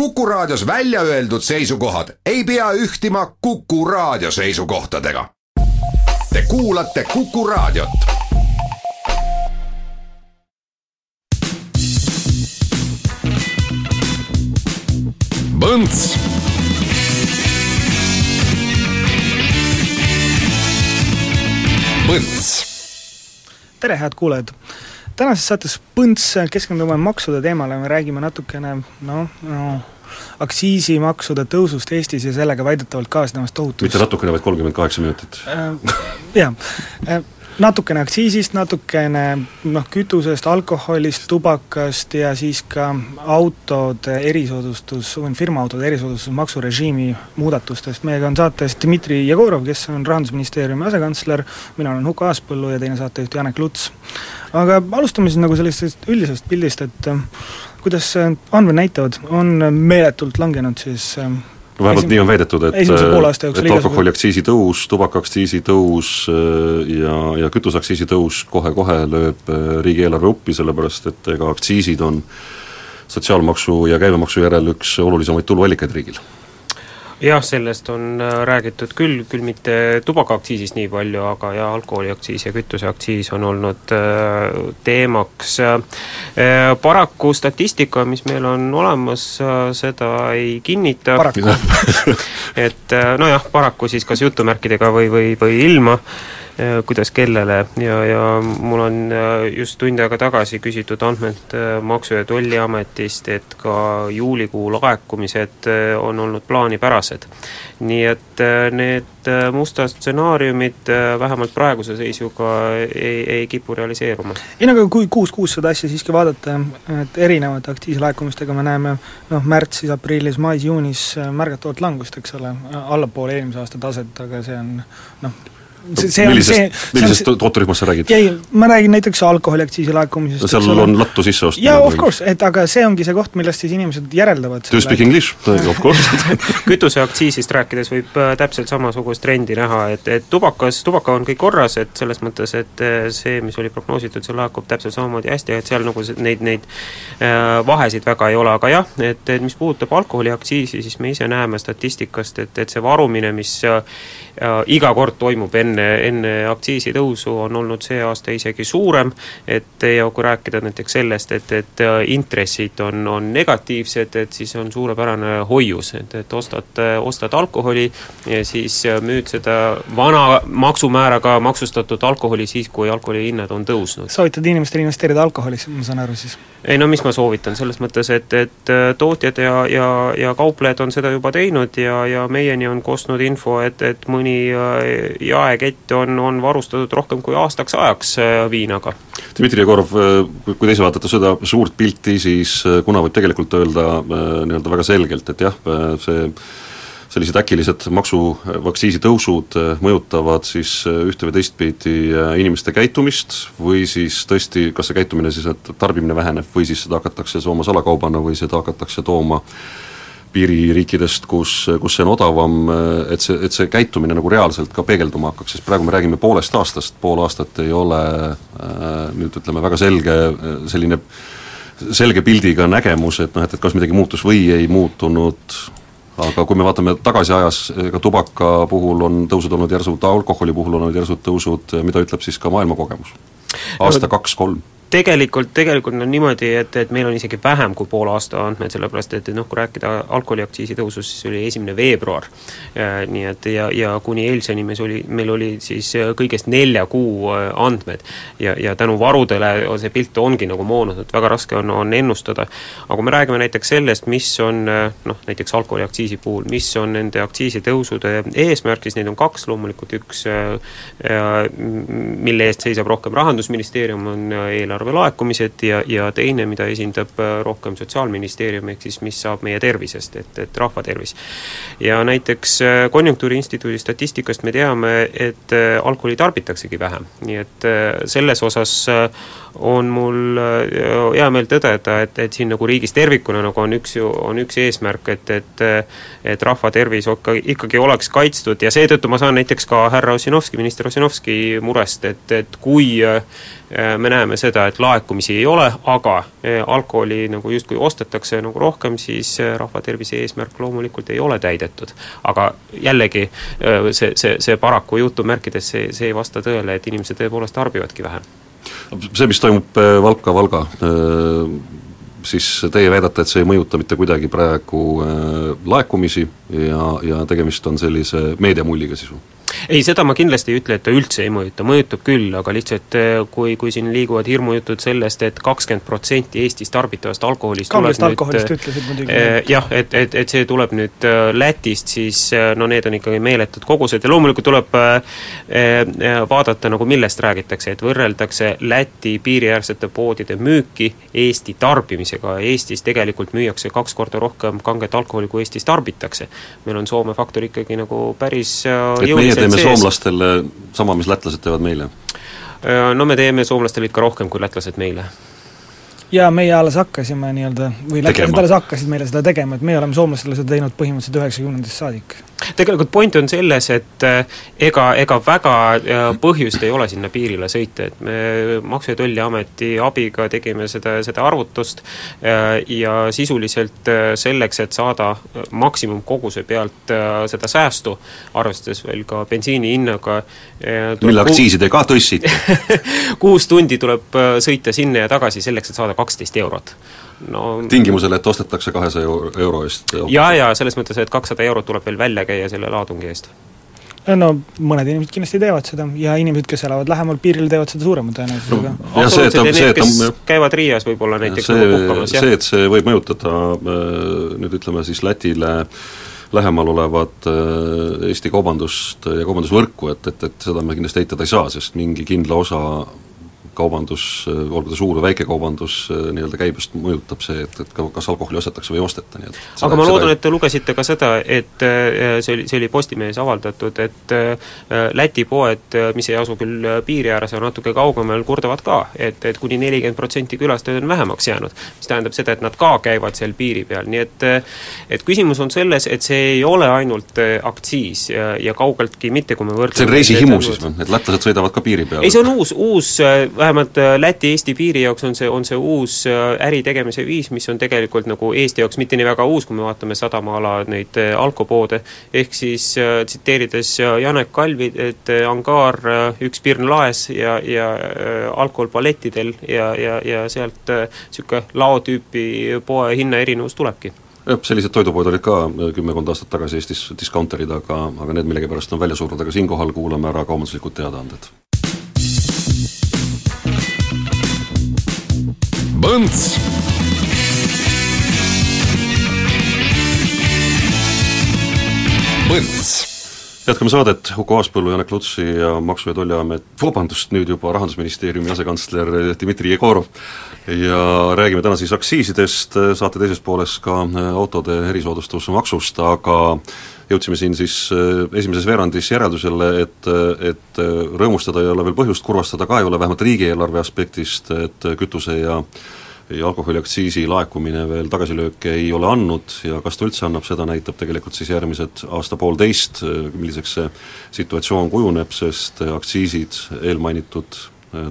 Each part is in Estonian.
Kuku Raadios välja öeldud seisukohad ei pea ühtima Kuku Raadio seisukohtadega. Te kuulate Kuku Raadiot. Põnts Põnts. tere, head kuulajad! Tänases saates Põnts keskendume maksude teemale, me räägime natukene noh, no aktsiisimaksude tõusust Eestis ja sellega väidetavalt kaasnevast tohutust mitte natukene, vaid kolmkümmend kaheksa minutit. äh, jah, natukene aktsiisist, natukene noh, kütusest, alkoholist, tubakast ja siis ka autode erisoodustus, firmaautode erisoodustusmaksurežiimi muudatustest. meiega on saates Dmitri Jegorov, kes on Rahandusministeeriumi asekantsler, mina olen Huko Aaspõllu ja teine saatejuht Janek Luts. aga alustame siis nagu sellisest üldisest pildist, et äh, kuidas andmed näitavad, on meeletult langenud siis äh, no vähemalt Esim- nii on väidetud, et esimese jooksul et alkoholiaktsiisi tõus, tubakaaktsiisi tõus äh, ja, ja kütuseaktsiisi tõus kohe-kohe lööb äh, riigieelarve uppi, sellepärast et ega aktsiisid on sotsiaalmaksu ja käibemaksu järel üks olulisemaid tuluallikaid riigil. Jah, sellest on äh, räägitud küll, küll mitte tubakaaktsiisist nii palju, aga jah, alkoholiaktsiis ja kütuseaktsiis on olnud äh, teemaks. Äh, paraku statistika, mis meil on olemas, seda ei kinnita. Et nojah, paraku siis kas jutumärkidega või, või, või ilma, kuidas kellele ja, ja mul on äh, just tund aega tagasi küsitud andmed äh, Maksu- ja Tolliametist, et ka juulikuu laekumised äh, on olnud plaanipärased. nii et äh, need äh, mustad stsenaariumid äh, vähemalt praeguse seisuga ei, ei kipu realiseeruma. ei no aga kui kuus-kuus seda asja siiski vaadata, et erinevate aktsiisilaekumistega me näeme noh, märtsis, aprillis, mais, juunis äh, märgatavat langust, eks ole, allapoole eelmise aasta taset, aga see on noh, see, see on see millisest, millisest tooterühmast sa räägid? ei, ma räägin näiteks alkoholiaktsiisi laekumisest, no seal on lattu sisse osta. jaa, of course, et aga see ongi see koht, millest siis inimesed järeldavad Do you speak english? of course kütuseaktsiisist rääkides võib äh, täpselt samasugust trendi näha, et, et tubakas, tubaka on kõik korras, et selles mõttes, et äh, see, mis oli prognoositud, see laekub täpselt samamoodi hästi, et seal nagu neid, neid äh, vahesid väga ei ole, aga jah, et, et mis puudutab alkoholiaktsiisi, siis me ise näeme statistikast, et, et see varumine, mis äh, iga kord toimub enne, enne aktsiisitõusu, on olnud see aasta isegi suurem, et ja kui rääkida näiteks sellest, et, et äh, intressid on, on negatiivsed, et siis on suurepärane hoius, et, et ostad, ostad alkoholi ja siis äh, müüd seda vana maksumääraga maksustatud alkoholi siis, kui alkoholi hinnad on tõusnud. soovitad inimestele investeerida alkoholisse, ma saan aru siis? ei no mis ma soovitan, selles mõttes, et, et äh, tootjad ja, ja, ja kauplejad on seda juba teinud ja, ja meieni on kostnud info, et, et mõni äh, jaekett on, on varustatud rohkem kui aastaks ajaks äh, viinaga. Dmitri Jegorov, kui kui te ise vaatate seda suurt pilti, siis äh, kuna võib tegelikult öelda äh, nii-öelda väga selgelt, et jah, see sellised äkilised maksu, või aktsiisitõusud äh, mõjutavad siis äh, ühte või teistpidi äh, inimeste käitumist või siis tõesti, kas see käitumine siis, et tarbimine väheneb või siis seda hakatakse tooma salakaubana või seda hakatakse tooma piiririikidest, kus, kus see on odavam, et see, et see käitumine nagu reaalselt ka peegelduma hakkaks, sest praegu me räägime poolest aastast, pool aastat ei ole äh, nüüd ütleme, väga selge äh, selline selge pildiga nägemus, et noh, et, et kas midagi muutus või ei muutunud, aga kui me vaatame tagasi ajas, ega tubaka puhul on tõusud olnud järsud, alkoholi puhul on olnud järsud tõusud, mida ütleb siis ka maailmakogemus? aasta, kaks, kolm tegelikult, tegelikult on niimoodi, et, et meil on isegi vähem kui poole aasta andmeid, sellepärast et, et noh, kui rääkida alkoholiaktsiisi tõusust, siis oli esimene veebruar. Nii et ja, ja kuni eilseni meil oli, meil oli siis kõigest nelja kuu äh, andmed. ja, ja tänu varudele on see pilt ongi nagu moonunud, väga raske on, on ennustada. aga kui me räägime näiteks sellest, mis on äh, noh, näiteks alkoholiaktsiisi puhul, mis on nende aktsiisitõusude eesmärk, siis neid on kaks, loomulikult üks, äh, mille eest seisab rohkem Rahandusministeerium, on eelarve eelarve laekumised ja, ja teine, mida esindab äh, rohkem Sotsiaalministeerium, ehk siis mis saab meie tervisest, et, et rahva tervis. ja näiteks äh, Konjunktuuriinstituudi statistikast me teame, et äh, alkoholi tarbitaksegi vähem, nii et selles osas on mul hea meel tõdeda, et, et siin nagu riigis tervikuna nagu on üks ju, on üks eesmärk, et, et et rahva tervis ikka, ikkagi oleks kaitstud ja seetõttu ma saan näiteks ka härra Ossinovski, minister Ossinovski murest, et, et kui me näeme seda, et laekumisi ei ole, aga alkoholi nagu justkui ostetakse nagu rohkem, siis rahva tervise eesmärk loomulikult ei ole täidetud. aga jällegi, see, see, see paraku jutumärkides, see, see ei vasta tõele, et inimesed tõepoolest tarbivadki vähem. see, mis toimub Valka, Valga, siis teie väidate, et see ei mõjuta mitte kuidagi praegu laekumisi ja, ja tegemist on sellise meediamulliga või? Ei, seda ma kindlasti ei ütle, et ta üldse ei mõjuta, mõjutab küll, aga lihtsalt eh, kui, kui siin liiguvad hirmujutud sellest et, et kakskümmend protsenti Eestis tarbitavast alkoholist kangest alkoholist nüüd, ütlesid muidugi eh,. jah, et, et, et see tuleb nüüd Lätist, siis no need on ikkagi meeletud kogused ja loomulikult tuleb vaadata nagu millest räägitakse, et võrreldakse Läti piiriäärsete poodide müüki Eesti tarbimisega, Eestis tegelikult müüakse kaks korda rohkem kanget alkoholi, kui Eestis tarbitakse. meil on Soome faktor ikkagi nagu päris jõuliselt teeme sees. soomlastele sama, mis lätlased teevad meile? Äh, no me teeme soomlastele ikka rohkem kui lätlased meile jaa, meie alles hakkasime nii-öelda, või lätlased alles hakkasid meile seda tegema, et meie oleme soomlastele seda teinud põhimõtteliselt üheksakümnendast saadik tegelikult point on selles, et äh, ega, ega väga äh, põhjust ei ole sinna piirile sõita, et me Maksu- ja Tolliameti abiga tegime seda, seda arvutust äh, ja sisuliselt selleks, et saada maksimumkoguse pealt seda säästu, arvestades veel ka bensiini hinnaga mille aktsiisi te ka tõstsite kuus tundi tuleb sõita sinna ja tagasi selleks, et saada kaksteist eurot no tingimusel, et ostetakse kahesaja euro eest? jaa, jaa, selles mõttes, et kakssada eurot tuleb veel välja käia selle laadungi eest no mõned inimesed kindlasti teevad seda ja inimesed, kes elavad lähemal piiril, teevad seda suurema tõenäosusega no,. absoluutselt, ja need, kes käivad Riias võib-olla näiteks see, nagu puhkamas, jah. see, et see võib mõjutada äh, nüüd ütleme siis Lätile lähemal olevat äh, Eesti kaubandust ja kaubandusvõrku, et, et, et seda me kindlasti eitada ei saa, sest mingi kindla osa kaubandus, olgu ta suur või väike kaubandus, nii-öelda käibest mõjutab see, et, et kas alkoholi ostetakse või ei osteta, nii et seda, aga ma loodan, et te lugesite ka seda, et äh, see oli, see oli Postimehes avaldatud, et äh, Läti poed, mis ei asu küll piiri ääres, aga natuke kaugemal, kurdavad ka, et, et kuni nelikümmend protsenti külastajaid on vähemaks jäänud. mis tähendab seda, et nad ka käivad seal piiri peal, nii et et küsimus on selles, et see ei ole ainult aktsiis ja, ja kaugeltki mitte, kui me võrdleme see on reisihimu siis või, et lätlased sõidavad ka piiri peale? ei, see on uus, uus vähemalt äh, Läti-Eesti piiri jaoks on see, on see uus äh, äri tegemise viis, mis on tegelikult nagu Eesti jaoks mitte nii väga uus, kui me vaatame sadamaala neid äh, alkopoode, ehk siis tsiteerides Janek Kalvi, et angaar, üks pirn laes ja, ja alkohol palettidel ja, ja, ja sealt niisugune laotüüpi poe hinnaerinevus tulebki. Jah, sellised toidupoed olid ka kümmekond aastat tagasi Eestis discounterid, aga, aga need millegipärast on välja surnud, aga siinkohal kuulame ära kaubanduslikud teadaanded Põnts. Põnts jätkame saadet, Uku Aaspõllu, Janek Lutsi ja Maksu- ja Tolliamet, vabandust, nüüd juba Rahandusministeeriumi asekantsler Dmitri Jegorov. Ja räägime täna siis aktsiisidest, saate teises pooles ka autode erisoodustusmaksust, aga jõudsime siin siis äh, esimeses veerandis järeldusele, et, et rõõmustada ei ole veel põhjust, kurvastada ka ei ole, vähemalt riigieelarve aspektist, et kütuse ja ja alkoholiaktsiisi laekumine veel tagasilööke ei ole andnud ja kas ta üldse annab, seda näitab tegelikult siis järgmised aasta-poolteist, milliseks see situatsioon kujuneb, sest aktsiisid eelmainitud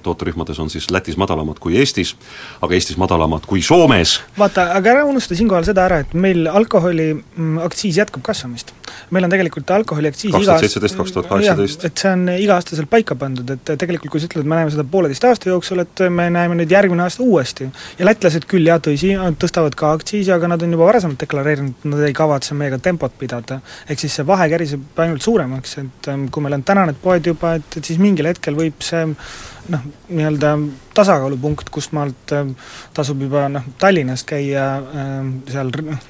tooterühmades on siis Lätis madalamad kui Eestis, aga Eestis madalamad kui Soomes. vaata, aga ära unusta siinkohal seda ära, et meil alkoholi mm, jätkab kasvamist. meil on tegelikult alkoholiaktsiis kaks tuhat seitseteist, kaks tuhat kaheksateist. et see on iga-aastaselt paika pandud, et tegelikult kui sa ütled, me näeme seda pooleteist aasta jooksul, et me näeme nüüd järgmine aasta uuesti. ja lätlased küll, jah, tõsi, tõstavad ka aktsiisi, aga nad on juba varasemalt deklareerinud, et nad ei kavatse meiega tempot pidada. ehk siis see vahe käriseb ainult suuremaks, et ähm, kui meil on täna need poed juba, et, et siis mingil hetkel võib see noh, nii-öelda tasakaalupunkt, kust maalt äh, tasub juba noh, Tallinnast käia äh, seal noh,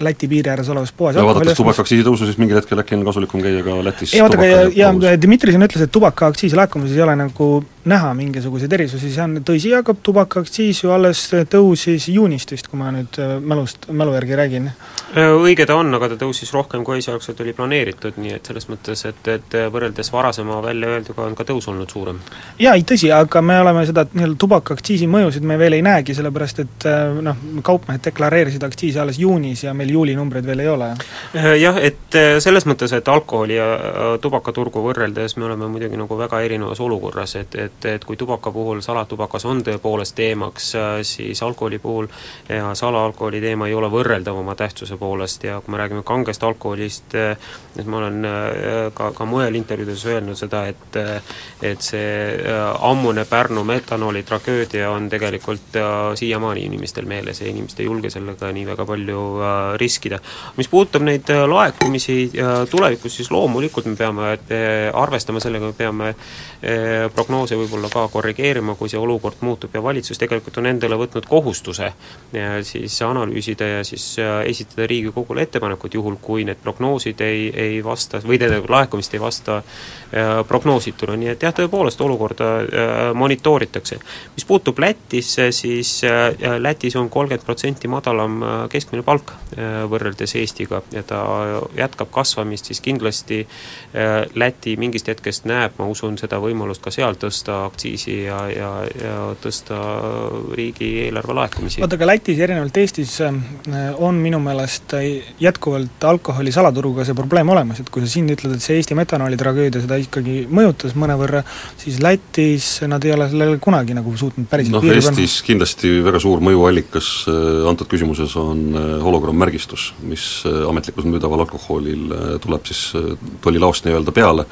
Läti piiri ääres olevas poes ja vaadates tubakaaktsiisi tõusu, siis mingil hetkel äkki on kasulikum käia ka Lätis ei vaadake, ja, ja Dmitri siin ütles, et tubakaaktsiisi laekumises ei ole nagu näha mingisuguseid erisusi, see on tõsi, aga tubakaaktsiis ju alles tõusis juunist vist, kui ma nüüd äh, mälust, mälu järgi räägin. Äh, õige ta on, aga ta tõusis rohkem, kui esialgselt oli planeeritud, nii et selles mõttes, et, et võrreldes varasema välja öelduga on ka tõus olnud suurem. jaa, ei tõsi, aga me oleme seda nii-öelda tubakaaktsiisi mõjusid me veel ei näegi, sellepärast et äh, noh, kaupmehed deklareerisid aktsiisi alles juunis ja meil juulinumbreid veel ei ole. Äh, jah, et äh, selles mõttes, et alkoholi ja äh, tubakaturgu võrreldes me oleme muidugi nagu väga erinevas olukorras, et, et, et kui tubaka puhul salatubakas on tõepoolest teemaks, siis alkoholi puhul ja salaalkoholi teema ei ole võrreldav oma tähtsuse poolest ja kui me räägime kangest alkoholist, siis ma olen ka, ka mujal intervjuudes öelnud seda, et et see ammune Pärnu metanooli tragöödia on tegelikult siiamaani inimestel meeles ja inimesed ei julge sellega nii väga palju riskida. mis puudutab neid äh, laekumisi tulevikus, siis loomulikult me peame äh, arvestama sellega, me peame äh, prognoose võib-olla ka korrigeerima, kui see olukord muutub ja valitsus tegelikult on endale võtnud kohustuse siis analüüsida ja siis esitada Riigikogule ettepanekud, juhul kui need prognoosid ei, ei vasta või tähendab, laekumist ei vasta prognoositule, nii et jah, tõepoolest olukorda monitooritakse. mis puutub Lätisse, siis Lätis on kolmkümmend protsenti madalam keskmine palk võrreldes Eestiga ja ta jätkab kasvamist, siis kindlasti äh, Läti mingist hetkest näeb, ma usun, seda võimalust ka seal tõsta aktsiisi ja, ja, ja tõsta riigieelarve laekumisi. vaata, aga Lätis erinevalt Eestis äh, on minu meelest jätkuvalt alkoholi salaturuga see probleem olemas, et kui sa siin ütled, et see Eesti metanooli tragöödia seda ikkagi mõjutas mõnevõrra, siis Lätis nad ei ole sellele kunagi nagu suutnud päriselt noh, Eestis panna. kindlasti väga suur mõjuallikas äh, antud küsimuses on hologrammärgistus, mis ametlikult kus müüdaval alkoholil äh, tuleb siis äh, tollilaost nii-öelda peale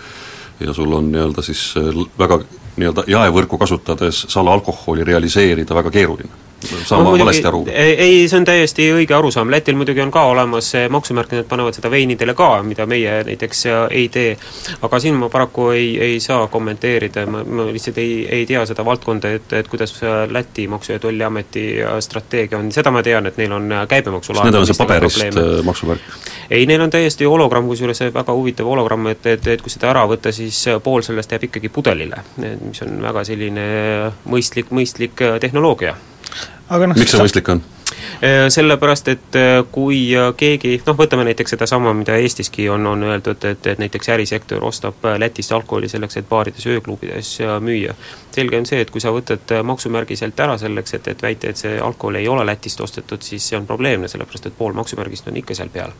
ja sul on nii-öelda siis äh, väga nii-öelda jaevõrku kasutades salaalkoholi realiseerida väga keeruline saan ma valesti aru? ei, see on täiesti õige arusaam, Lätil muidugi on ka olemas see maksumärk, nad panevad seda veinidele ka, mida meie näiteks ei tee. aga siin ma paraku ei, ei saa kommenteerida, ma, ma lihtsalt ei, ei tea seda valdkonda, et, et kuidas Läti Maksu- ja Tolliameti strateegia on, seda ma tean, et neil on käibemaksu kas nendel on see paberist. Äh, maksumärk? ei, neil on täiesti hologramm, kusjuures väga huvitav hologramm, et, et, et kui seda ära võtta, siis pool sellest jääb ikkagi pudelile, mis on väga selline mõistlik, mõistlik tehnoloogia aga noh miks see mõistlik on? Äh, sellepärast, et äh, kui äh, keegi, noh võtame näiteks sedasama, mida Eestiski on, on öeldud, et, et näiteks ärisektor ostab Lätist alkoholi selleks, et baarides, ööklubides müüa. selge on see, et kui sa võtad maksumärgi sealt ära selleks, et, et väita, et see alkohol ei ole Lätist ostetud, siis see on probleemne, sellepärast et pool maksumärgist on ikka seal peal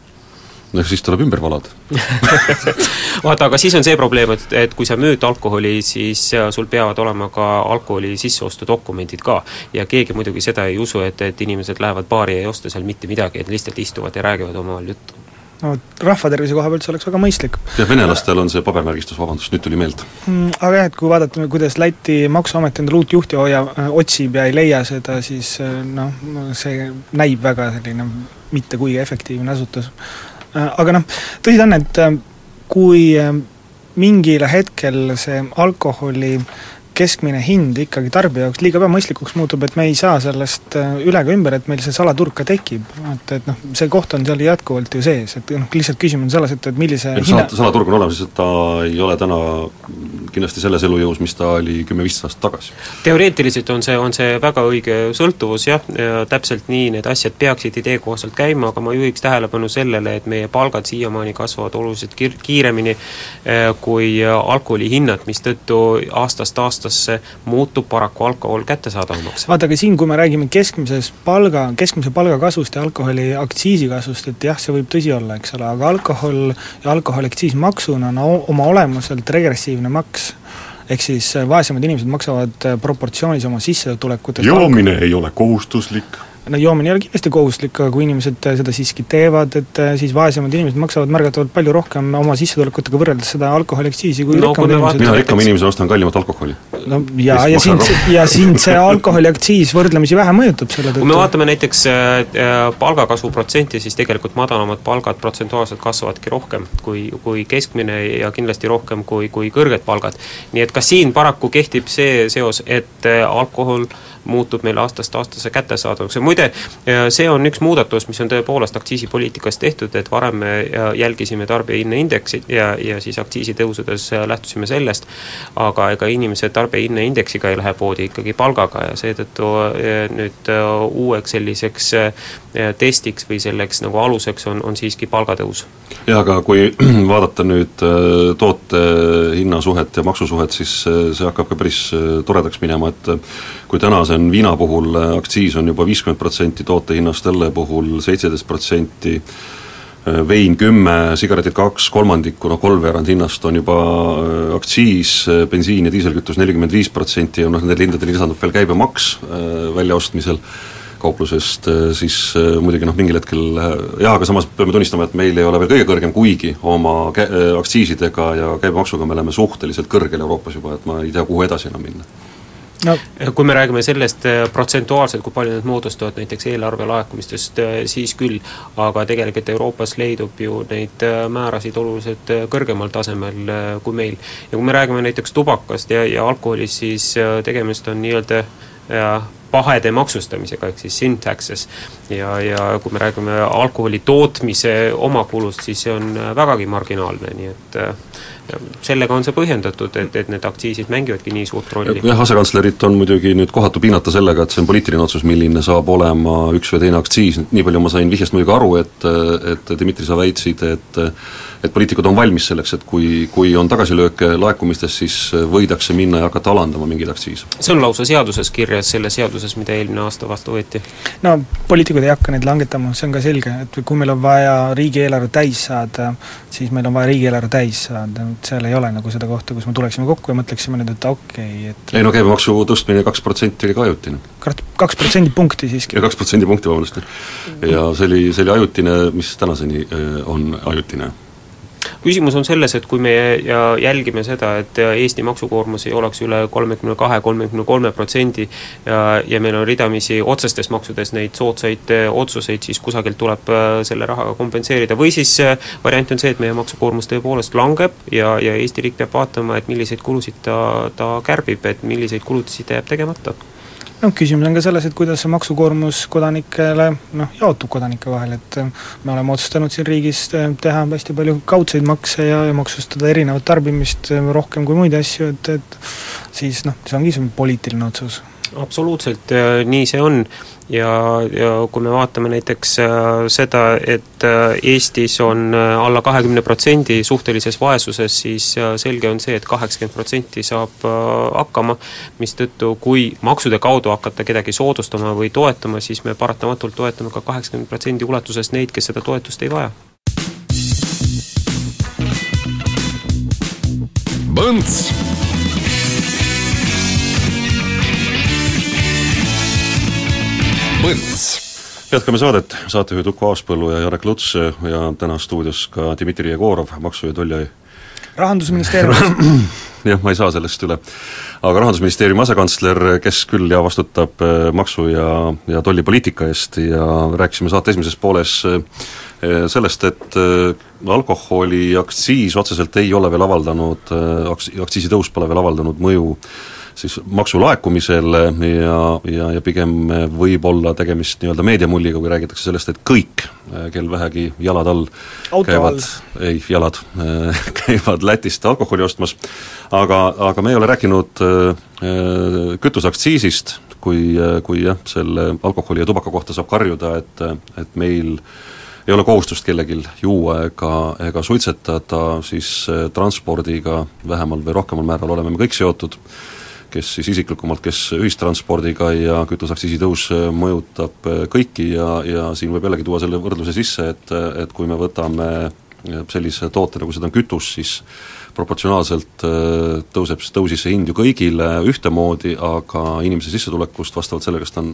no siis tuleb ümber valada vaata, aga siis on see probleem, et, et kui sa müüd alkoholi, siis sul peavad olema ka alkoholi sisseostudokumendid ka. ja keegi muidugi seda ei usu, et, et inimesed lähevad baari ja ei osta seal mitte midagi, et lihtsalt istuvad ja räägivad omavahel juttu no rahvatervise koha pealt see oleks väga mõistlik. jah, venelastel on see pabermärgistus, vabandust, nüüd tuli meelde mm,. Aga jah, et kui vaadata, kuidas Läti maksuamet endale uut juhti hoia, otsib ja ei leia seda, siis noh, see näib väga selline mitte kuigi efektiivne asutus aga noh, tõsi ta on, et äh, kui äh, mingil hetkel see alkoholi keskmine hind ikkagi tarbija jaoks liiga ebamõistlikuks muutub, et me ei saa sellest äh, üle ega ümber, et meil see salaturg ka tekib. et, et noh, see koht on seal jätkuvalt ju sees, et noh, lihtsalt küsimus on selles, et, et millise et hinna sala, salaturg on olemas, ta ei ole täna kindlasti selles elujõus, mis ta oli kümme-viisteist aastat tagasi. teoreetiliselt on see, on see väga õige sõltuvus jah, ja täpselt nii need asjad peaksid idee kohaselt käima, aga ma juhiks tähelepanu sellele, et meie palgad siiamaani kasvavad oluliselt kiir-, kiiremini äh, kui alkoholi hinnad, mistõttu aastast aastasse aastasse muutub paraku alkohol kättesaadavamaks. vaata, aga siin, kui me räägime keskmisest palga, keskmise palga kasvust ja alkoholi aktsiisi kasvust, et jah, see võib tõsi olla, eks ole, aga alkohol ja alkoholiaktsiis maksuna on oma olemuselt regressiivne maks. Ehk siis vaesemad inimesed maksavad proportsioonis oma sissetulekutest joomine ei ole kohustuslik no joomine ei ole kindlasti kohustuslik, aga kui inimesed äh, seda siiski teevad, et äh, siis vaesemad inimesed maksavad märgatavalt palju rohkem oma sissetulekutega võrreldes seda alkoholiaktsiisi kui no, rikkamad inimesed. mina rikkama inimesena ostan kallimat alkoholi. no ja, ja sind, ja sind see alkoholiaktsiis võrdlemisi vähe mõjutab selle tõttu. kui me vaatame näiteks äh, äh, palgakasvu protsenti, siis tegelikult madalamad palgad protsentuaalselt kasvavadki rohkem kui, kui keskmine ja kindlasti rohkem kui, kui kõrged palgad. nii et ka siin paraku kehtib see seos, et alkohol äh, muutub meil aastast aastasse kättesaadavaks ja muide, see on üks muudatus, mis on tõepoolest aktsiisipoliitikas tehtud, et varem me jälgisime tarbijahinnaindeksit ja, ja siis aktsiisitõusudes lähtusime sellest, aga ega inimesed tarbijahinnaindeksiga ei lähe poodi, ikkagi palgaga ja seetõttu eh, nüüd eh, uueks selliseks eh, testiks või selleks nagu aluseks on, on siiski palgatõus. jah, aga kui vaadata nüüd toote hinnasuhet ja maksusuhet, siis see hakkab ka päris toredaks minema, et kui tänase on viina puhul äh, aktsiis on juba viiskümmend protsenti toote hinnast, õlle puhul seitseteist protsenti, vein kümme, sigaretid kaks kolmandikku, noh kolmveerand hinnast on juba aktsiis, bensiin ja diiselkütus nelikümmend viis protsenti ja noh, nendele hindadele lisandub veel käibemaks väljaostmisel. Kauplusest, siis muidugi noh, mingil hetkel jaa, aga samas peame tunnistama, et meil ei ole veel kõige kõrgem, kuigi oma kä-, aktsiisidega ja käibemaksuga me oleme suhteliselt kõrgel Euroopas juba, et ma ei tea, kuhu edasi enam minna no kui me räägime sellest äh, protsentuaalselt, kui palju need moodustavad näiteks eelarve laekumistest, äh, siis küll, aga tegelikult Euroopas leidub ju neid äh, määrasid oluliselt kõrgemal tasemel kui meil. ja kui me räägime näiteks tubakast ja, ja alkoholist, siis tegemist on nii-öelda pahede maksustamisega, ehk siis sin taxes. ja, ja kui me räägime alkoholi tootmise omakulust, siis see on vägagi marginaalne, nii et sellega on see põhjendatud, et, et need aktsiisid mängivadki nii suurt rolli. jah, asekantslerit on muidugi nüüd kohatu piinata sellega, et see on poliitiline otsus, milline saab olema üks või teine aktsiis, nii palju ma sain vihjest muidugi aru, et et Dmitri, sa väitsid, et et poliitikud on valmis selleks, et kui, kui on tagasilööke laekumistes, siis võidakse minna ja hakata alandama mingeid aktsiise? see on lausa seaduses kirjas, selles seaduses, mida eelmine aasta vastu võeti. no poliitikud ei hakka neid langetama, see on ka selge, et kui meil on vaja riigieelarve täis saada, siis meil on vaja riigieelarve täis saada, et seal ei ole nagu seda kohta, kus me tuleksime kokku ja mõtleksime nüüd, et okei okay,, et ei no käibemaksu tõstmine kaks protsenti oli ka ajutine. kaks protsendipunkti siiski. ja kaks protsendipunkti, vabandust. ja see oli, see oli ajutine, mis tänaseni äh, on ajutine küsimus on selles, et kui me ja jälgime seda, et Eesti maksukoormus ei oleks üle kolmekümne kahe, kolmekümne kolme protsendi ja, ja meil on ridamisi otsestes maksudes neid soodsaid otsuseid, siis kusagilt tuleb eh, selle rahaga kompenseerida, või siis eh, variant on see, et meie maksukoormus tõepoolest langeb ja, ja Eesti riik peab vaatama, et milliseid kulusid ta, ta kärbib, et milliseid kulutusi ta jääb tegemata noh, küsimus on ka selles, et kuidas see maksukoormus kodanikele noh, jaotub kodanike vahel, et äh, me oleme otsustanud siin riigis äh, teha hästi palju kaudseid makse ja, ja maksustada erinevat tarbimist äh, rohkem kui muid asju, et, et siis noh, see ongi see poliitiline otsus. Absoluutselt, nii see on. Ja, ja kui me vaatame näiteks äh, seda, et äh, Eestis on äh, alla kahekümne protsendi suhtelises vaesuses, siis selge on see et, et kaheksakümmend protsenti saab hakkama, mistõttu kui maksude kaudu hakata kedagi soodustama või toetama, siis me paratamatult toetame ka kaheksakümne protsendi ulatuses neid, kes seda toetust ei vaja. Põnts Põnts. jätkame saadet, saatejuhid Uku Aaspõllu ja Jarek Luts ja täna stuudios ka Dmitri Jegorov, Maksu- ja Tolli rahandusministeeriumist jah, ma ei saa sellest üle. aga Rahandusministeeriumi asekantsler, kes küll ja vastutab äh, maksu- ja, ja tollipoliitika eest ja rääkisime saate esimeses pooles äh, sellest, et äh, alkoholiaktsiis otseselt ei ole veel avaldanud, aktsiisitõus pole veel avaldanud mõju siis maksulaekumisele ja, ja, ja pigem võib olla tegemist nii-öelda meediamulliga, kui räägitakse sellest, et kõik, kel vähegi jalad all Auto käivad, ei, jalad käivad Lätist alkoholi ostmas, aga, aga me ei ole rääkinud äh, kütuseaktsiisist, kui, kui jah, selle alkoholi ja tubaka kohta saab karjuda, et, et meil ei ole kohustust kellelgi juua ega, ega suitsetada, siis äh, transpordiga vähemal või rohkemal määral oleme me kõik seotud kes siis isiklikumalt, kes ühistranspordiga ja kütuseaktsiisi tõus äh, mõjutab äh, kõiki ja, ja siin võib jällegi tuua selle võrdluse sisse, et, et kui me võtame äh, sellise toote, nagu seda on kütus, siis proportsionaalselt tõuseb, tõusis see hind ju kõigile ühtemoodi, aga inimese sissetulekust vastavalt sellele, kas ta on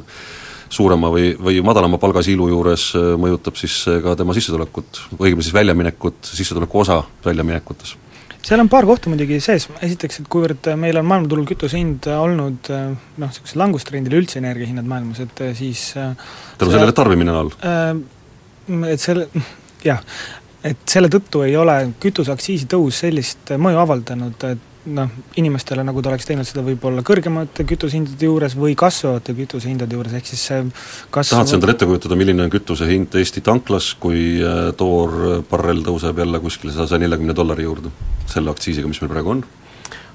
suurema või, või madalama palgasiilu juures mõjutab siis ka tema sissetulekut, õigemini siis väljaminekut, sissetuleku osa väljaminekutes seal on paar kohta muidugi sees, esiteks, et kuivõrd meil on maailmaturul kütuse hind olnud noh, niisugusel langustrendil üldse energiahinnad maailmas, et siis tänu sellele, tarbimine on all? Äh, et selle, jah, et selle tõttu ei ole kütuseaktsiisi tõus sellist mõju avaldanud, et noh, inimestele, nagu ta oleks teinud seda võib-olla kõrgemate kütusehindade juures või kasvavate kütusehindade juures, ehk siis see kasv tahad sa endale ette kujutada, milline on kütuse hind Eesti tanklas, kui äh, toorbarrell tõuseb jälle kuskile saja neljakümne dollari juurde, selle aktsiisiga, mis meil praegu on?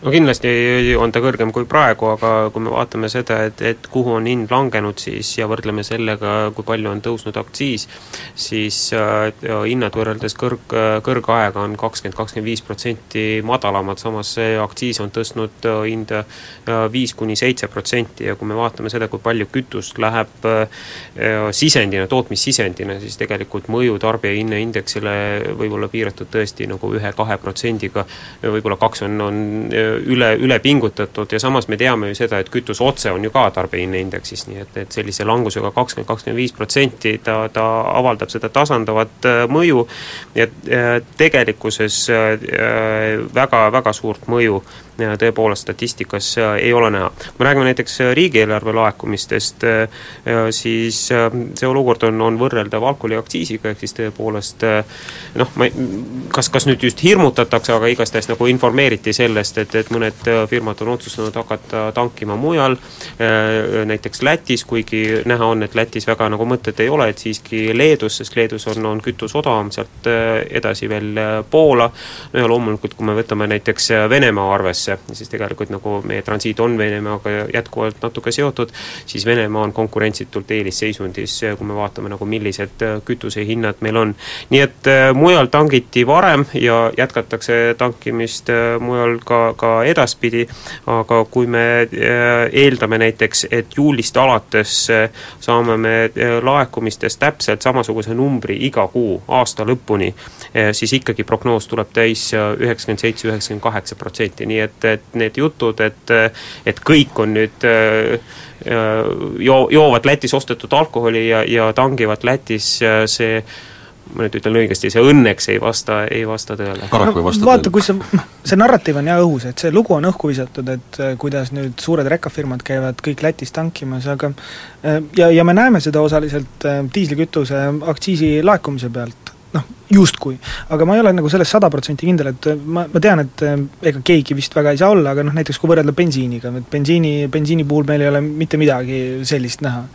No kindlasti on ta kõrgem kui praegu, aga kui me vaatame seda, et, et kuhu on hind langenud siis ja võrdleme sellega, kui palju on tõusnud aktsiis, siis äh, hinnad võrreldes kõrg, kõrgaega on kakskümmend, kakskümmend viis protsenti madalamad, samas see aktsiis on tõstnud äh, hinda äh, viis kuni seitse protsenti ja kui me vaatame seda, kui palju kütust läheb äh, sisendina, tootmissisendina, siis tegelikult mõju tarbijahinnaindeksile võib olla piiratud tõesti nagu ühe-kahe protsendiga, võib-olla kaks on, on üle, üle pingutatud ja samas me teame ju seda, et kütus otse on ju ka tarbijahinnaindeksis, nii et, et sellise langusega kakskümmend, kakskümmend viis protsenti ta, ta avaldab seda tasandavat äh, mõju ja äh, tegelikkuses äh, väga, väga suurt mõju tõepoolest statistikas ei ole näha. kui me räägime näiteks riigieelarve laekumistest, siis see olukord on, on võrreldav alkoholiaktsiisiga, ehk siis tõepoolest noh, ma ei, kas, kas nüüd just hirmutatakse, aga igastahes nagu informeeriti sellest, et, et mõned firmad on otsustanud hakata tankima mujal, näiteks Lätis, kuigi näha on, et Lätis väga nagu mõtet ei ole, et siiski Leedus, sest Leedus on, on kütus odavam, sealt edasi veel Poola, no ja loomulikult, kui me võtame näiteks Venemaa arvesse, siis tegelikult nagu meie transiit on Venemaaga jätkuvalt natuke seotud, siis Venemaa on konkurentsitult eelisseisundis, kui me vaatame nagu millised äh, kütusehinnad meil on. nii et äh, mujal tangiti varem ja jätkatakse tankimist äh, mujal ka, ka edaspidi, aga kui me eeldame näiteks, et juulist alates saame me laekumistest täpselt samasuguse numbri iga kuu aasta lõpuni, siis ikkagi prognoos tuleb täis üheksakümmend seitse, üheksakümmend kaheksa protsenti, nii et et, need jutud, et, et kõik on nüüd äh, joo-, joovad Lätis ostetud alkoholi ja, ja tangivad Lätis, äh, see ma nüüd ütlen õigesti, see õnneks ei vasta, ei vasta tõele. paraku ei vasta no, vaata, kui see, noh, see narratiiv on jah õhus, et see lugu on õhku visatud, et äh, kuidas nüüd suured rekkafirmad käivad kõik Lätis tankimas, aga ja, ja me näeme seda osaliselt diislikütuse aktsiisi laekumise pealt, noh, justkui. aga ma ei ole nagu selles sada protsenti kindel, et ma, ma tean, et eh, ega keegi vist väga ei saa olla, aga noh, näiteks kui võrrelda bensiiniga, et bensiini, bensiini puhul meil ei ole mitte midagi sellist näha.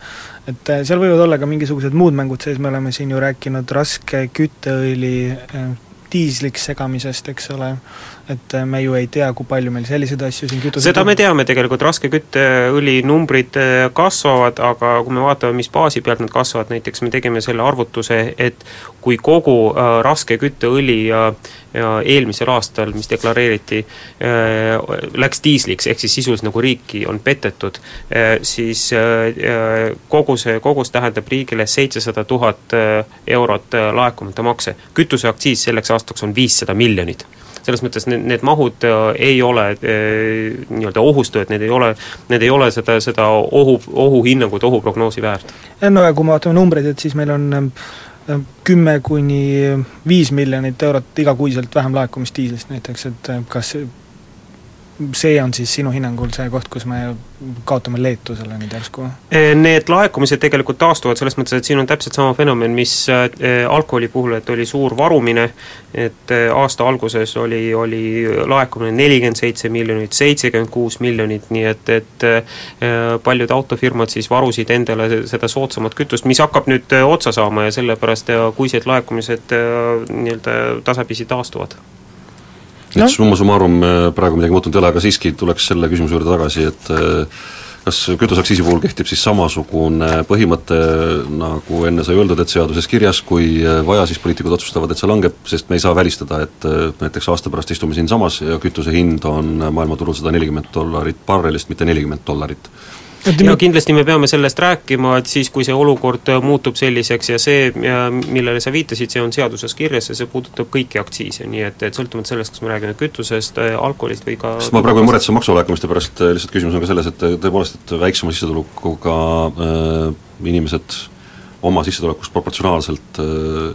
et eh, seal võivad olla ka mingisugused muud mängud sees, me oleme siin ju rääkinud raske kütteõli eh, diisliks segamisest, eks ole, et äh, me ju ei tea, kui palju meil selliseid asju siin kütuse seda me teame tegelikult, raske kütteõli numbrid äh, kasvavad, aga kui me vaatame, mis baasi pealt nad kasvavad, näiteks me tegime selle arvutuse, et kui kogu äh, raske kütteõli äh, eelmisel aastal, mis deklareeriti äh,, läks diisliks, ehk siis sisuliselt nagu riiki on petetud äh,, siis äh, kogu see kogus tähendab riigile seitsesada tuhat eurot laekumata makse. kütuseaktsiis selleks aastaks on viissada miljonit selles mõttes need, need mahud äh, ei ole äh, nii-öelda ohustajad, need ei ole, need ei ole seda, seda ohu, ohuhinnangut, ohuprognoosi väärt. no ja kui me vaatame numbreid, et siis meil on äh, kümme kuni viis miljonit eurot igakuiselt vähem laekumist diislist näiteks, et kas see on siis sinu hinnangul see koht, kus me kaotame Leetusele nüüd järsku? Eh, need laekumised tegelikult taastuvad selles mõttes, et siin on täpselt sama fenomen, mis eh, alkoholi puhul, et oli suur varumine, et eh, aasta alguses oli, oli laekumine nelikümmend seitse miljonit, seitsekümmend kuus miljonit, nii et, et paljud autofirmad siis varusid endale seda soodsamat kütust, mis hakkab nüüd otsa saama ja sellepärast kuised laekumised nii-öelda tasapisi taastuvad et no. summa summarum praegu midagi muutunud ei ole, aga siiski tuleks selle küsimuse juurde tagasi, et äh, kas kütuseaktsiisi puhul kehtib siis samasugune põhimõte, nagu enne sai öeldud, et seaduses kirjas, kui äh, vaja, siis poliitikud otsustavad, et see langeb, sest me ei saa välistada, et äh, näiteks aasta pärast istume siinsamas ja kütuse hind on maailmaturul sada nelikümmend dollarit barrelist, mitte nelikümmend dollarit ja kindlasti me peame sellest rääkima, et siis, kui see olukord äh, muutub selliseks ja see, millele sa viitasid, see on seaduses kirjas ja see puudutab kõiki aktsiise, nii et, et sõltumata sellest, kas me räägime kütusest, äh, alkoholist või ka sest ma praegu ei muretse maksulaekumiste pärast, äh, lihtsalt küsimus on ka selles, et tõepoolest, et väiksema sissetulekuga äh, inimesed oma sissetulekust proportsionaalselt äh,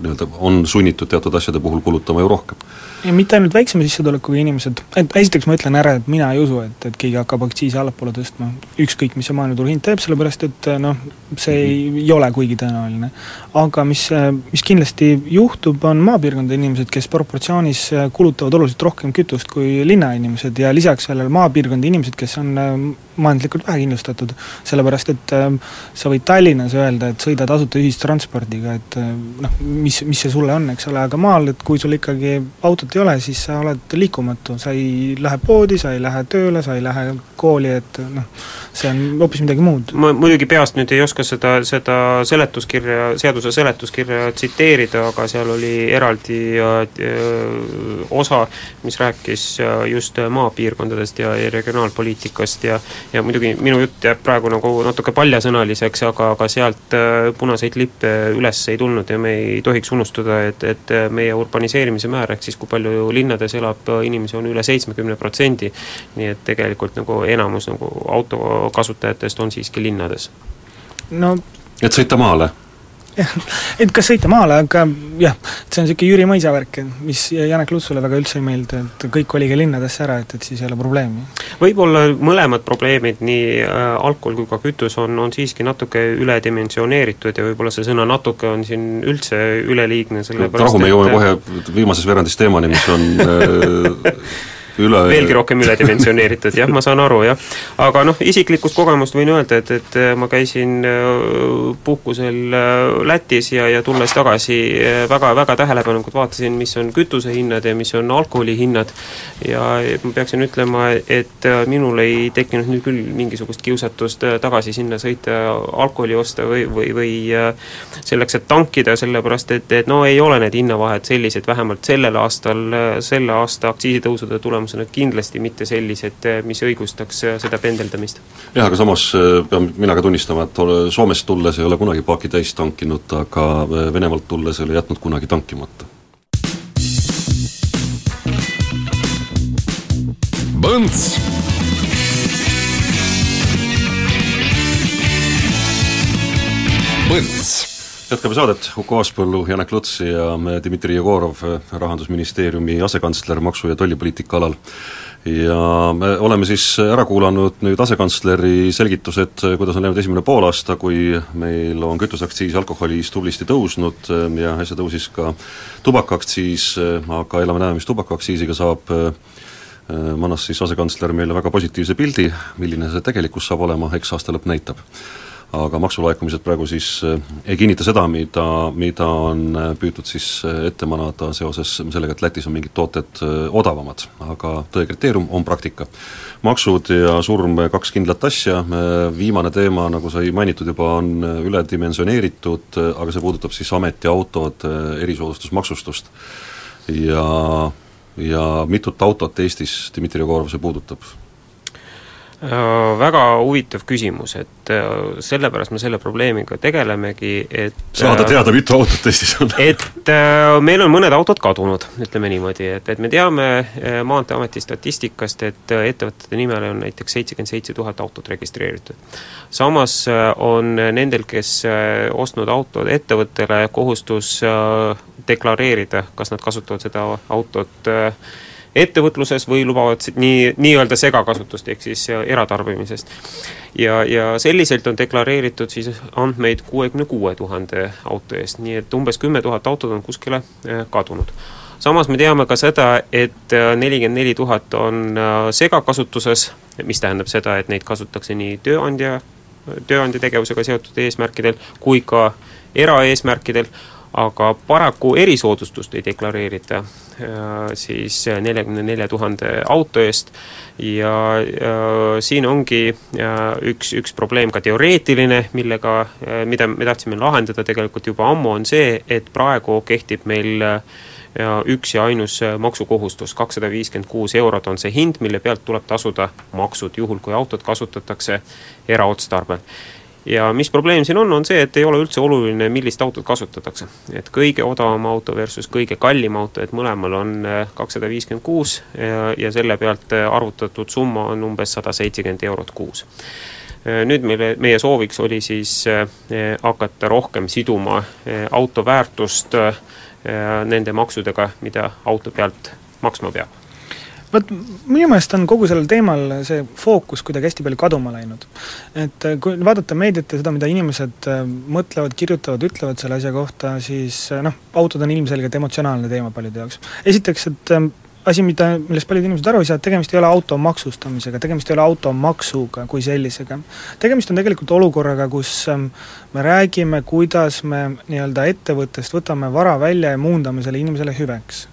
nii-öelda on sunnitud teatud asjade puhul kulutama ju rohkem. ja mitte ainult väiksema sissetulekuga inimesed, et esiteks ma ütlen ära, et mina ei usu, et, et keegi hakkab aktsiisi allapoole tõstma, ükskõik, mis see maailmaturu hind teeb, sellepärast et noh, see ei, -hmm. ei ole kuigi tõenäoline. aga mis, mis kindlasti juhtub, on maapiirkondade inimesed, kes proportsioonis kulutavad oluliselt rohkem kütust kui linnainimesed ja lisaks sellele maapiirkondade inimesed, kes on majanduslikult vähekindlustatud, sellepärast et äh, sa võid Tallinnas öelda, et sõida tasuta sõita ühistranspordiga, et noh, mis, mis see sulle on, eks ole, aga maal, et kui sul ikkagi autot ei ole, siis sa oled liikumatu, sa ei lähe poodi, sa ei lähe tööle, sa ei lähe kooli, et noh, see on hoopis midagi muud. ma muidugi peast nüüd ei oska seda, seda seletuskirja, seaduse seletuskirja tsiteerida, aga seal oli eraldi äh, osa, mis rääkis äh, just maapiirkondadest ja, ja regionaalpoliitikast ja ja muidugi minu jutt jääb praegu nagu natuke paljasõnaliseks, aga, aga sealt äh, punaseid lippe üles ei tulnud ja me ei tohiks unustada, et, et meie urbaniseerimise määr, ehk siis kui palju linnades elab inimesi, on üle seitsmekümne protsendi, nii et tegelikult nagu enamus nagu auto kasutajatest on siiski linnades. no et sõita maale jah, et kas sõita maale, aga jah, see on niisugune Jüri Mõisa värk, mis Janek Lutsule väga üldse ei meeldi, et kõik kolige linnadesse ära, et, et siis ei ole probleemi. võib-olla mõlemad probleemid, nii äh, alkohol kui ka kütus, on, on siiski natuke üledimensioneeritud ja võib-olla see sõna natuke on siin üldse üleliigne, sellepärast rahu, me jõuame kohe viimases veerandis teemani, mis on äh, üle veelgi rohkem üledimensioneeritud, jah, ma saan aru, jah. aga noh, isiklikust kogemust võin öelda, et, et ma käisin äh, puhkusel äh, Lätis ja, ja tulles tagasi äh, väga, väga tähelepanelikult vaatasin, mis on kütusehinnad ja mis on alkoholihinnad ja ma peaksin ütlema, et minul ei tekkinud nüüd küll mingisugust kiusatust tagasi sinna sõita alkoholi osta või, või, või selleks, et tankida, sellepärast et, et no ei ole need hinnavahed sellised, vähemalt sellel aastal, selle aasta aktsiisitõusude tulemusel tulemusena kindlasti mitte sellised, mis õigustaks äh, seda pendeldamist. jah, aga samas äh, pean mina ka tunnistama, et Soomest tulles ei ole kunagi paaki täis tankinud, aga Venemaalt tulles ei ole jätnud kunagi tankimata. Põnts Põnts jätkame saadet, Uku Aaspõllu, Janek Luts ja Dmitri Jegorov, Rahandusministeeriumi asekantsler maksu- ja tollipoliitika alal. ja me oleme siis ära kuulanud nüüd asekantsleri selgitused, kuidas on läinud esimene poolaasta, kui meil on kütuseaktsiis alkoholis tublisti tõusnud ja äsja tõusis ka tubakaaktsiis, aga elame-näeme, mis tubakaaktsiisiga saab, mannas siis asekantsler meile väga positiivse pildi, milline see tegelikkus saab olema, eks aasta lõpp näitab aga maksulaekumised praegu siis eh, ei kinnita seda, mida, mida on eh, püütud siis eh, ette manada seoses sellega, et Lätis on mingid tooted odavamad, aga tõe kriteerium on praktika. maksud ja surm, kaks kindlat asja, viimane teema, nagu sai mainitud juba, on üledimensioneeritud, aga see puudutab siis ametiautod, erisoodustusmaksustust. ja, ja mitut autot Eestis, Dmitri Jegorov, see puudutab? Äh, väga huvitav küsimus, et äh, sellepärast me selle probleemiga tegelemegi, et saada äh, teada, mitu autot Eestis on et meil on mõned autod kadunud, ütleme niimoodi, et, et me teame Maanteeameti statistikast, et ettevõtete nimel on näiteks seitsekümmend seitse tuhat autot registreeritud. samas on nendel, kes ostnud autod ettevõttele, kohustus deklareerida, kas nad kasutavad seda autot ettevõtluses või lubavad nii, nii-öelda segakasutust, ehk siis eratarbimisest. ja, ja selliselt on deklareeritud siis andmeid kuuekümne kuue tuhande auto eest, nii et umbes kümme tuhat autot on kuskile äh, kadunud samas me teame ka seda, et äh, nelikümmend neli tuhat on äh, segakasutuses, mis tähendab seda, et neid kasutatakse nii tööandja, tööandja tegevusega seotud eesmärkidel kui ka eraeesmärkidel, aga paraku erisoodustust ei deklareerita Äh, siis neljakümne nelja tuhande auto eest. Ja, ja siin ongi üks, üks probleem ka teoreetiline, millega, äh, mida me tahtsime lahendada tegelikult juba ammu, on see, et praegu kehtib meil üks ja ainus maksukohustus, kakssada viiskümmend kuus eurot on see hind, mille pealt tuleb tasuda maksud, juhul kui autot kasutatakse eraotstarbel ja mis probleem siin on, on see, et ei ole üldse oluline, millist autot kasutatakse. et kõige odavam auto versus kõige kallim auto, et mõlemal on äh, kakssada viiskümmend kuus ja, ja selle pealt äh, arvutatud summa on umbes sada seitsekümmend eurot kuus äh, nüüd meile, meie sooviks oli siis hakata rohkem siduma auto väärtust nende maksudega, mida auto pealt maksma peab vot minu meelest on kogu sellel teemal see fookus kuidagi hästi palju kaduma läinud. et äh, kui vaadata meediat ja seda, mida inimesed äh, mõtlevad, kirjutavad, ütlevad selle asja kohta, siis äh, noh, autod on ilmselgelt emotsionaalne teema paljude jaoks. esiteks, et asi, mida, millest paljud inimesed aru ei saa, et tegemist ei ole auto maksustamisega, tegemist ei ole automaksuga kui sellisega. tegemist on tegelikult olukorraga, kus me räägime, kuidas me nii-öelda ettevõttest võtame vara välja ja muundame selle inimesele hüveks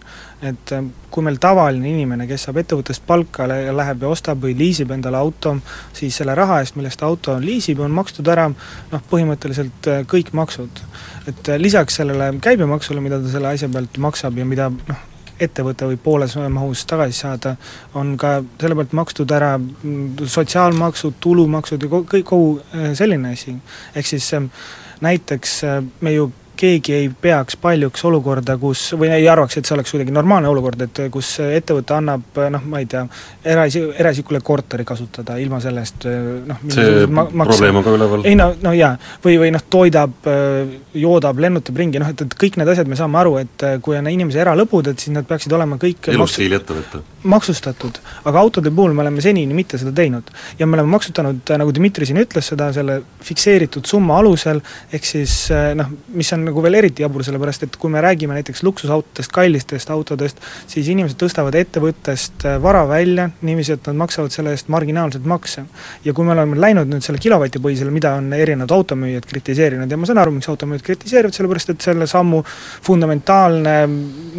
et ähm, kui meil tavaline inimene, kes saab ettevõttest palka läheb ja ostab või liisib endale auto, siis selle raha eest, millest auto liisib, on makstud ära noh, põhimõtteliselt äh, kõik maksud. et äh, lisaks sellele käibemaksule, mida ta selle asja pealt maksab ja mida noh, ettevõte võib pooles mahus tagasi saada, on ka selle pealt makstud ära mm, sotsiaalmaksud, tulumaksud ja kõik, kogu äh, selline asi. ehk siis näiteks me ju keegi ei peaks paljuks olukorda, kus, või ei arvaks, et see oleks kuidagi normaalne olukord, et kus ettevõte annab noh, ma ei tea, eraisi-, eraisikule korteri kasutada ilma sellest noh see ma probleem on ka üleval? ei no, no jaa, või, või noh, toidab, joodab, lennutab ringi, noh et, et kõik need asjad me saame aru, et kui on inimese eralõbud, et siis nad peaksid olema kõik elustiili ettevõte. maksustatud, aga autode puhul me oleme senini mitte seda teinud. ja me oleme maksustanud, nagu Dmitri siin ütles, seda selle fikseeritud summa alusel, ehk siis noh, mis on nagu veel eriti jabur, sellepärast et kui me räägime näiteks luksusautodest, kallistest autodest, siis inimesed tõstavad ettevõttest äh, vara välja niiviisi, et nad maksavad selle eest marginaalselt makse. ja kui me oleme läinud nüüd selle kilovatipõhisele, mida on erinevad automüüjad kritiseerinud ja ma saan aru, miks automüüjad kritiseerivad, sellepärast et selle sammu fundamentaalne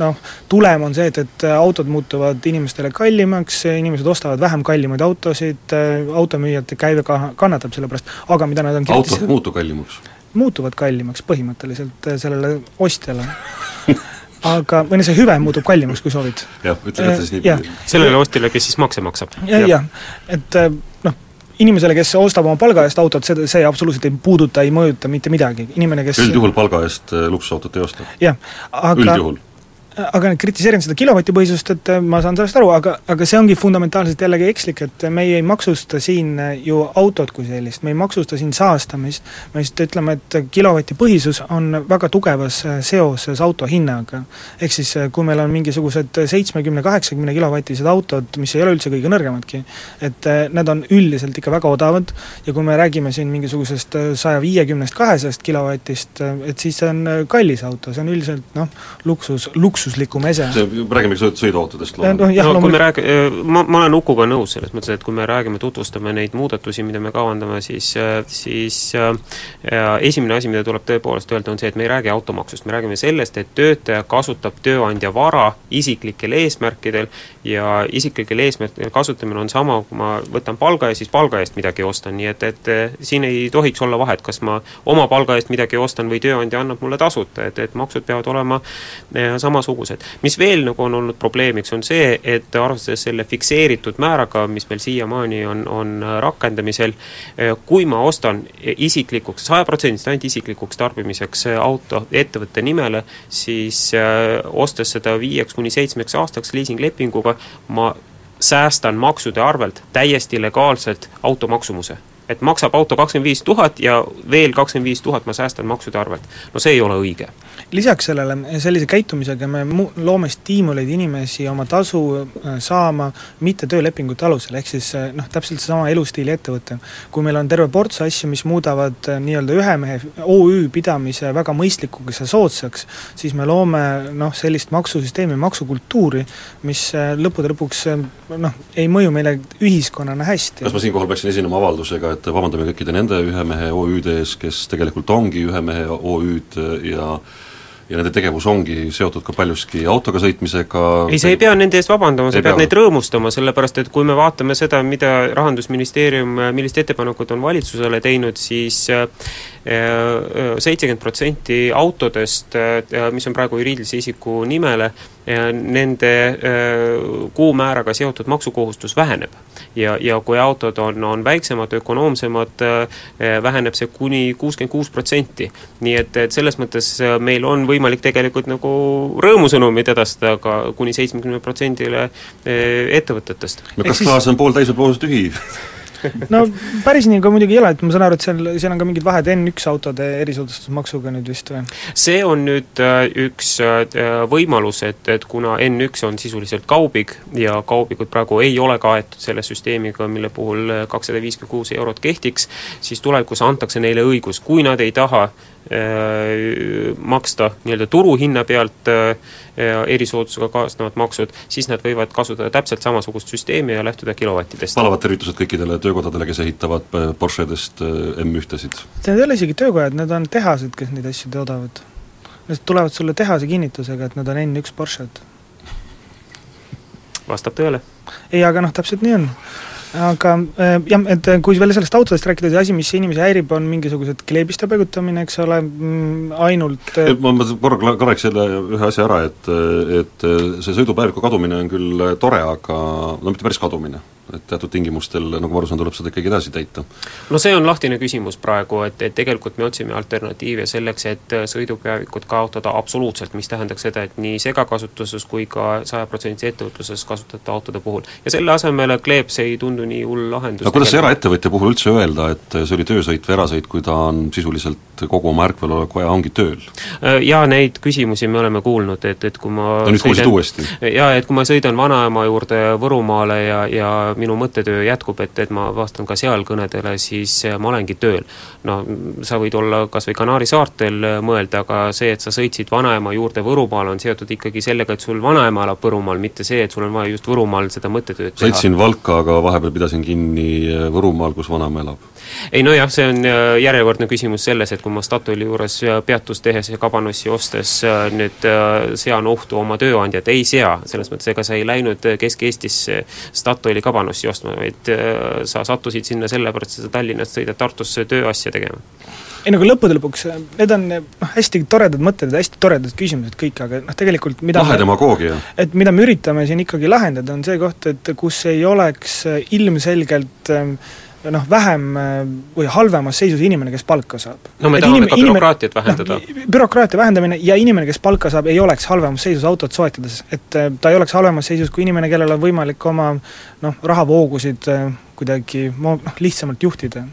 noh, tulem on see, et, et autod muutuvad inimestele kallimaks, inimesed ostavad vähem kallimaid autosid, äh, automüüjate käive ka kannatab selle pärast, aga mida nad on autod ei muutu kallimaks muutuvad kallimaks põhimõtteliselt äh, sellele ostjale aga, või no see hüve muutub kallimaks, kui soovid. jah, ütle kätte siis niipidi. sellele ostjale, kes siis makse maksab ja,. jah, jah, et äh, noh, inimesele, kes ostab oma palga eest autot, see, see absoluutselt ei puuduta, ei mõjuta mitte midagi, inimene, kes üldjuhul palga eest luksusautot ei osta? jah, aga üldjuhul aga kritiseerin seda kilovatipõhisust, et äh, ma saan sellest aru, aga, aga see ongi fundamentaalselt jällegi ekslik, et meie ei maksusta siin äh, ju autot kui sellist, me ei maksusta siin saastamist, me lihtsalt ütleme, et kilovatipõhisus on väga tugevas äh, seoses auto hinnaga. ehk siis kui meil on mingisugused seitsmekümne, kaheksakümne kilovatised autod, mis ei ole üldse kõige nõrgemadki, et need on üldiselt ikka väga odavad ja kui me räägime siin mingisugusest saja viiekümnest, kahesajast kilovatist, et siis see on kallis auto, see on üldiselt noh, luksus, luksus luksuslikum ese. räägime sõiduautodest no, jah, no kui me räägi-, ma, ma olen Ukuga nõus selles mõttes, et kui me räägime, tutvustame neid muudatusi, mida me kavandame, siis, siis äh, esimene asi, mida tuleb tõepoolest öelda, on see, et me ei räägi automaksust, me räägime sellest, et töötaja kasutab tööandja vara isiklikel eesmärkidel ja isiklikel eesmärkidel kasutamine on sama, kui ma võtan palga ja siis palga eest midagi ostan, nii et, et siin ei tohiks olla vahet, kas ma oma palga eest midagi ostan või tööandja annab mulle tasuta, et, et maksud peavad olema samasugused samasugused. mis veel nagu on olnud probleemiks, on see, et arvestades selle fikseeritud määraga, mis meil siiamaani on, on rakendamisel, kui ma ostan isiklikuks, sajaprotsendiliselt ainult isiklikuks tarbimiseks auto ettevõtte nimele, siis äh, ostes seda viieks kuni seitsmeks aastaks liisinglepinguga, ma säästan maksude arvelt täiesti legaalselt auto maksumuse et maksab auto kakskümmend viis tuhat ja veel kakskümmend viis tuhat ma säästan maksude arvelt. no see ei ole õige. lisaks sellele, sellise käitumisega me mu-, loome stiimuleid inimesi oma tasu äh, saama mitte töölepingute alusel, ehk siis äh, noh, täpselt seesama elustiili ettevõte. kui meil on terve ports asju, mis muudavad äh, nii-öelda ühe mehe OÜ pidamise väga mõistlikuks ja soodsaks, siis me loome noh, sellist maksusüsteemi, maksukultuuri, mis lõppude lõpuks noh, ei mõju meile ühiskonnana hästi. kas ma siinkohal peaksin esinema avaldusega, et vabandame kõikide nende ühe mehe OÜ-de ees, kes tegelikult ongi ühe mehe OÜ-d ja ja nende tegevus ongi seotud ka paljuski autoga sõitmisega. Ei, sa ei pea nende eest vabandama, sa pead neid rõõmustama, sellepärast et kui me vaatame seda, mida Rahandusministeerium, millist ettepanekut on valitsusele teinud, siis äh, seitsekümmend protsenti autodest, äh, mis on praegu juriidilise isiku nimele, nende äh, kuumääraga seotud maksukohustus väheneb. ja, ja kui autod on, on väiksemad, ökonoomsemad, äh, väheneb see kuni kuuskümmend kuus protsenti. nii et, et selles mõttes äh, meil on võimalik tegelikult nagu rõõmusõnumit edastada ka kuni seitsmekümne protsendile ettevõtetest. no kas klaas on pooltäis või pooltühi no päris nii ka muidugi ei ole, et ma saan aru, et seal, seal on ka mingid vahed N1 autode erisoodustusmaksuga nüüd vist või? see on nüüd äh, üks äh, võimalus, et, et kuna N1 on sisuliselt kaubig ja kaubigud praegu ei ole kaetud selle süsteemiga, mille puhul kakssada viiskümmend kuus eurot kehtiks, siis tulevikus antakse neile õigus, kui nad ei taha maksta nii-öelda turuhinna pealt erisoodustusega kaasnevad maksud, siis nad võivad kasutada täpselt samasugust süsteemi ja lähtuda kilovattidest. palavad tervitused kõikidele töökodadele, kes ehitavad Porschedest M1-sid? Need ei ole isegi töökojad, need on tehased, kes neid asju toodavad. Nad tulevad sulle tehase kinnitusega, et nad on N1 Porsched. vastab tõele. ei, aga noh, täpselt nii on aga äh, jah, et äh, kui veel sellest autodest rääkida, see asi, mis inimesi häirib, on mingisugused kleebiste paigutamine, eks ole, mm, ainult äh, et ma, ma korra korraks selle ühe asja ära, et, et see sõidupäeviku kadumine on küll tore, aga no mitte päris kadumine et teatud tingimustel, nagu ma aru saan, tuleb seda ikkagi edasi täita. no see on lahtine küsimus praegu, et, et tegelikult me otsime alternatiive selleks, et sõidupeavikud kaotada absoluutselt, mis tähendaks seda, et nii segakasutuses kui ka sajaprotsendilises ettevõtluses kasutatavate autode puhul. ja selle asemel kleeps ei tundu nii hull lahendus. aga kuidas eraettevõtja puhul üldse öelda, et see oli töösõit või erasõit, kui ta on sisuliselt kogu oma ärkveloleku aja ongi tööl? Jaa, neid küsimusi me oleme kuulnud, et, et kui ma no nüüd kuulsid uuesti? jaa, et kui ma sõidan vanaema juurde Võrumaale ja, ja minu mõttetöö jätkub, et, et ma vastan ka seal kõnedele, siis äh, ma olengi tööl. no sa võid olla kas või Kanaari saartel äh, mõelda, aga see, et sa sõitsid vanaema juurde Võrumaal, on seotud ikkagi sellega, et sul vanaema elab Võrumaal, mitte see, et sul on vaja just Võrumaal seda mõttetööd teha. sõitsin Valka, aga vahepeal pidasin kinni äh, Võrumaal, kus vanaema elab. Ei nojah, see on järjekordne küsimus selles, et kui ma Statoili juures peatust tehes ja kabanossi ostes nüüd sean ohtu oma tööandjat, ei sea, selles mõttes ega sa ei läinud Kesk-Eestisse Statoili kabanossi ostma, vaid äh, sa sattusid sinna sellepärast, et sa Tallinnast sõidad Tartusse tööasja tegema ei no aga lõppude lõpuks, need on noh, hästi toredad mõtted ja hästi toredad küsimused kõik, aga noh, tegelikult mida lahe demagoogia. et mida me üritame siin ikkagi lahendada, on see koht, et kus ei oleks ilmselgelt äh, noh, vähem äh, või halvemas seisus inimene, kes palka saab. no me et tahame inim, ka bürokraatiat vähendada no,. bürokraatia vähendamine ja inimene, kes palka saab, ei oleks halvemas seisus autot soetades, et äh, ta ei oleks halvemas seisus kui inimene, kellel on võimalik oma noh, rahavoogusid kuidagi noh, lihtsamalt juhtida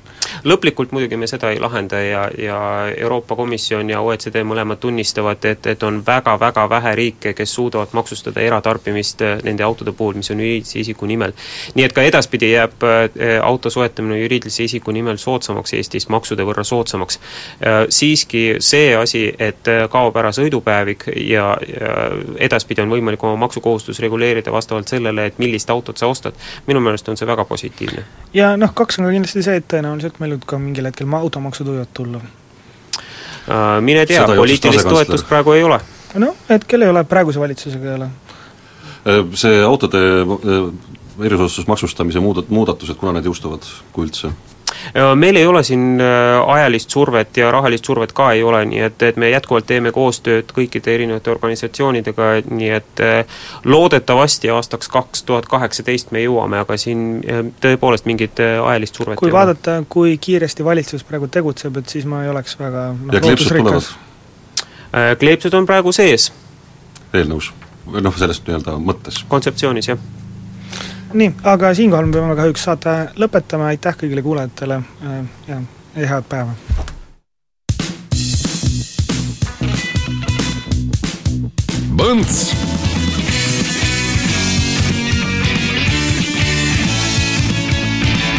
lõplikult muidugi me seda ei lahenda ja, ja Euroopa Komisjon ja OECD mõlemad tunnistavad, et, et on väga-väga vähe riike, kes suudavad maksustada eratarbimist äh, nende autode puhul, mis on juriidilise isiku nimel. nii et ka edaspidi jääb äh, auto soetamine juriidilise isiku nimel soodsamaks Eestis, maksude võrra soodsamaks. Äh, siiski see asi, et kaob ära sõidupäevik ja, ja edaspidi on võimalik oma maksukohustus reguleerida vastavalt sellele, et millist autot sa ostad, minu meelest on see väga positiivne. Ja noh, kaks on ka kindlasti see, et tõenäoliselt meil võib ka mingil hetkel automaksud võivad tulla uh,? Mine tea, poliitilist toetust praegu ei ole. noh, hetkel ei ole, praeguse valitsusega ei ole. Äh, see autode äh, erisoodustusmaksustamise muudat-, muudatused, kuna need jõustuvad, kui üldse? Meil ei ole siin äh, ajalist survet ja rahalist survet ka ei ole, nii et, et me jätkuvalt teeme koostööd kõikide erinevate organisatsioonidega, nii et äh, loodetavasti aastaks kaks tuhat kaheksateist me jõuame, aga siin äh, tõepoolest mingit ajalist survet kui vaadata, kui kiiresti valitsus praegu tegutseb, et siis ma ei oleks väga noh, ja kleepsud tulevad? kleepsud on praegu sees. eelnõus? või noh, selles nii-öelda mõttes? kontseptsioonis, jah nii, aga siinkohal me peame kahjuks saate lõpetama, aitäh kõigile kuulajatele äh, ja, head päeva! Põnts!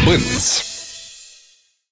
Põnts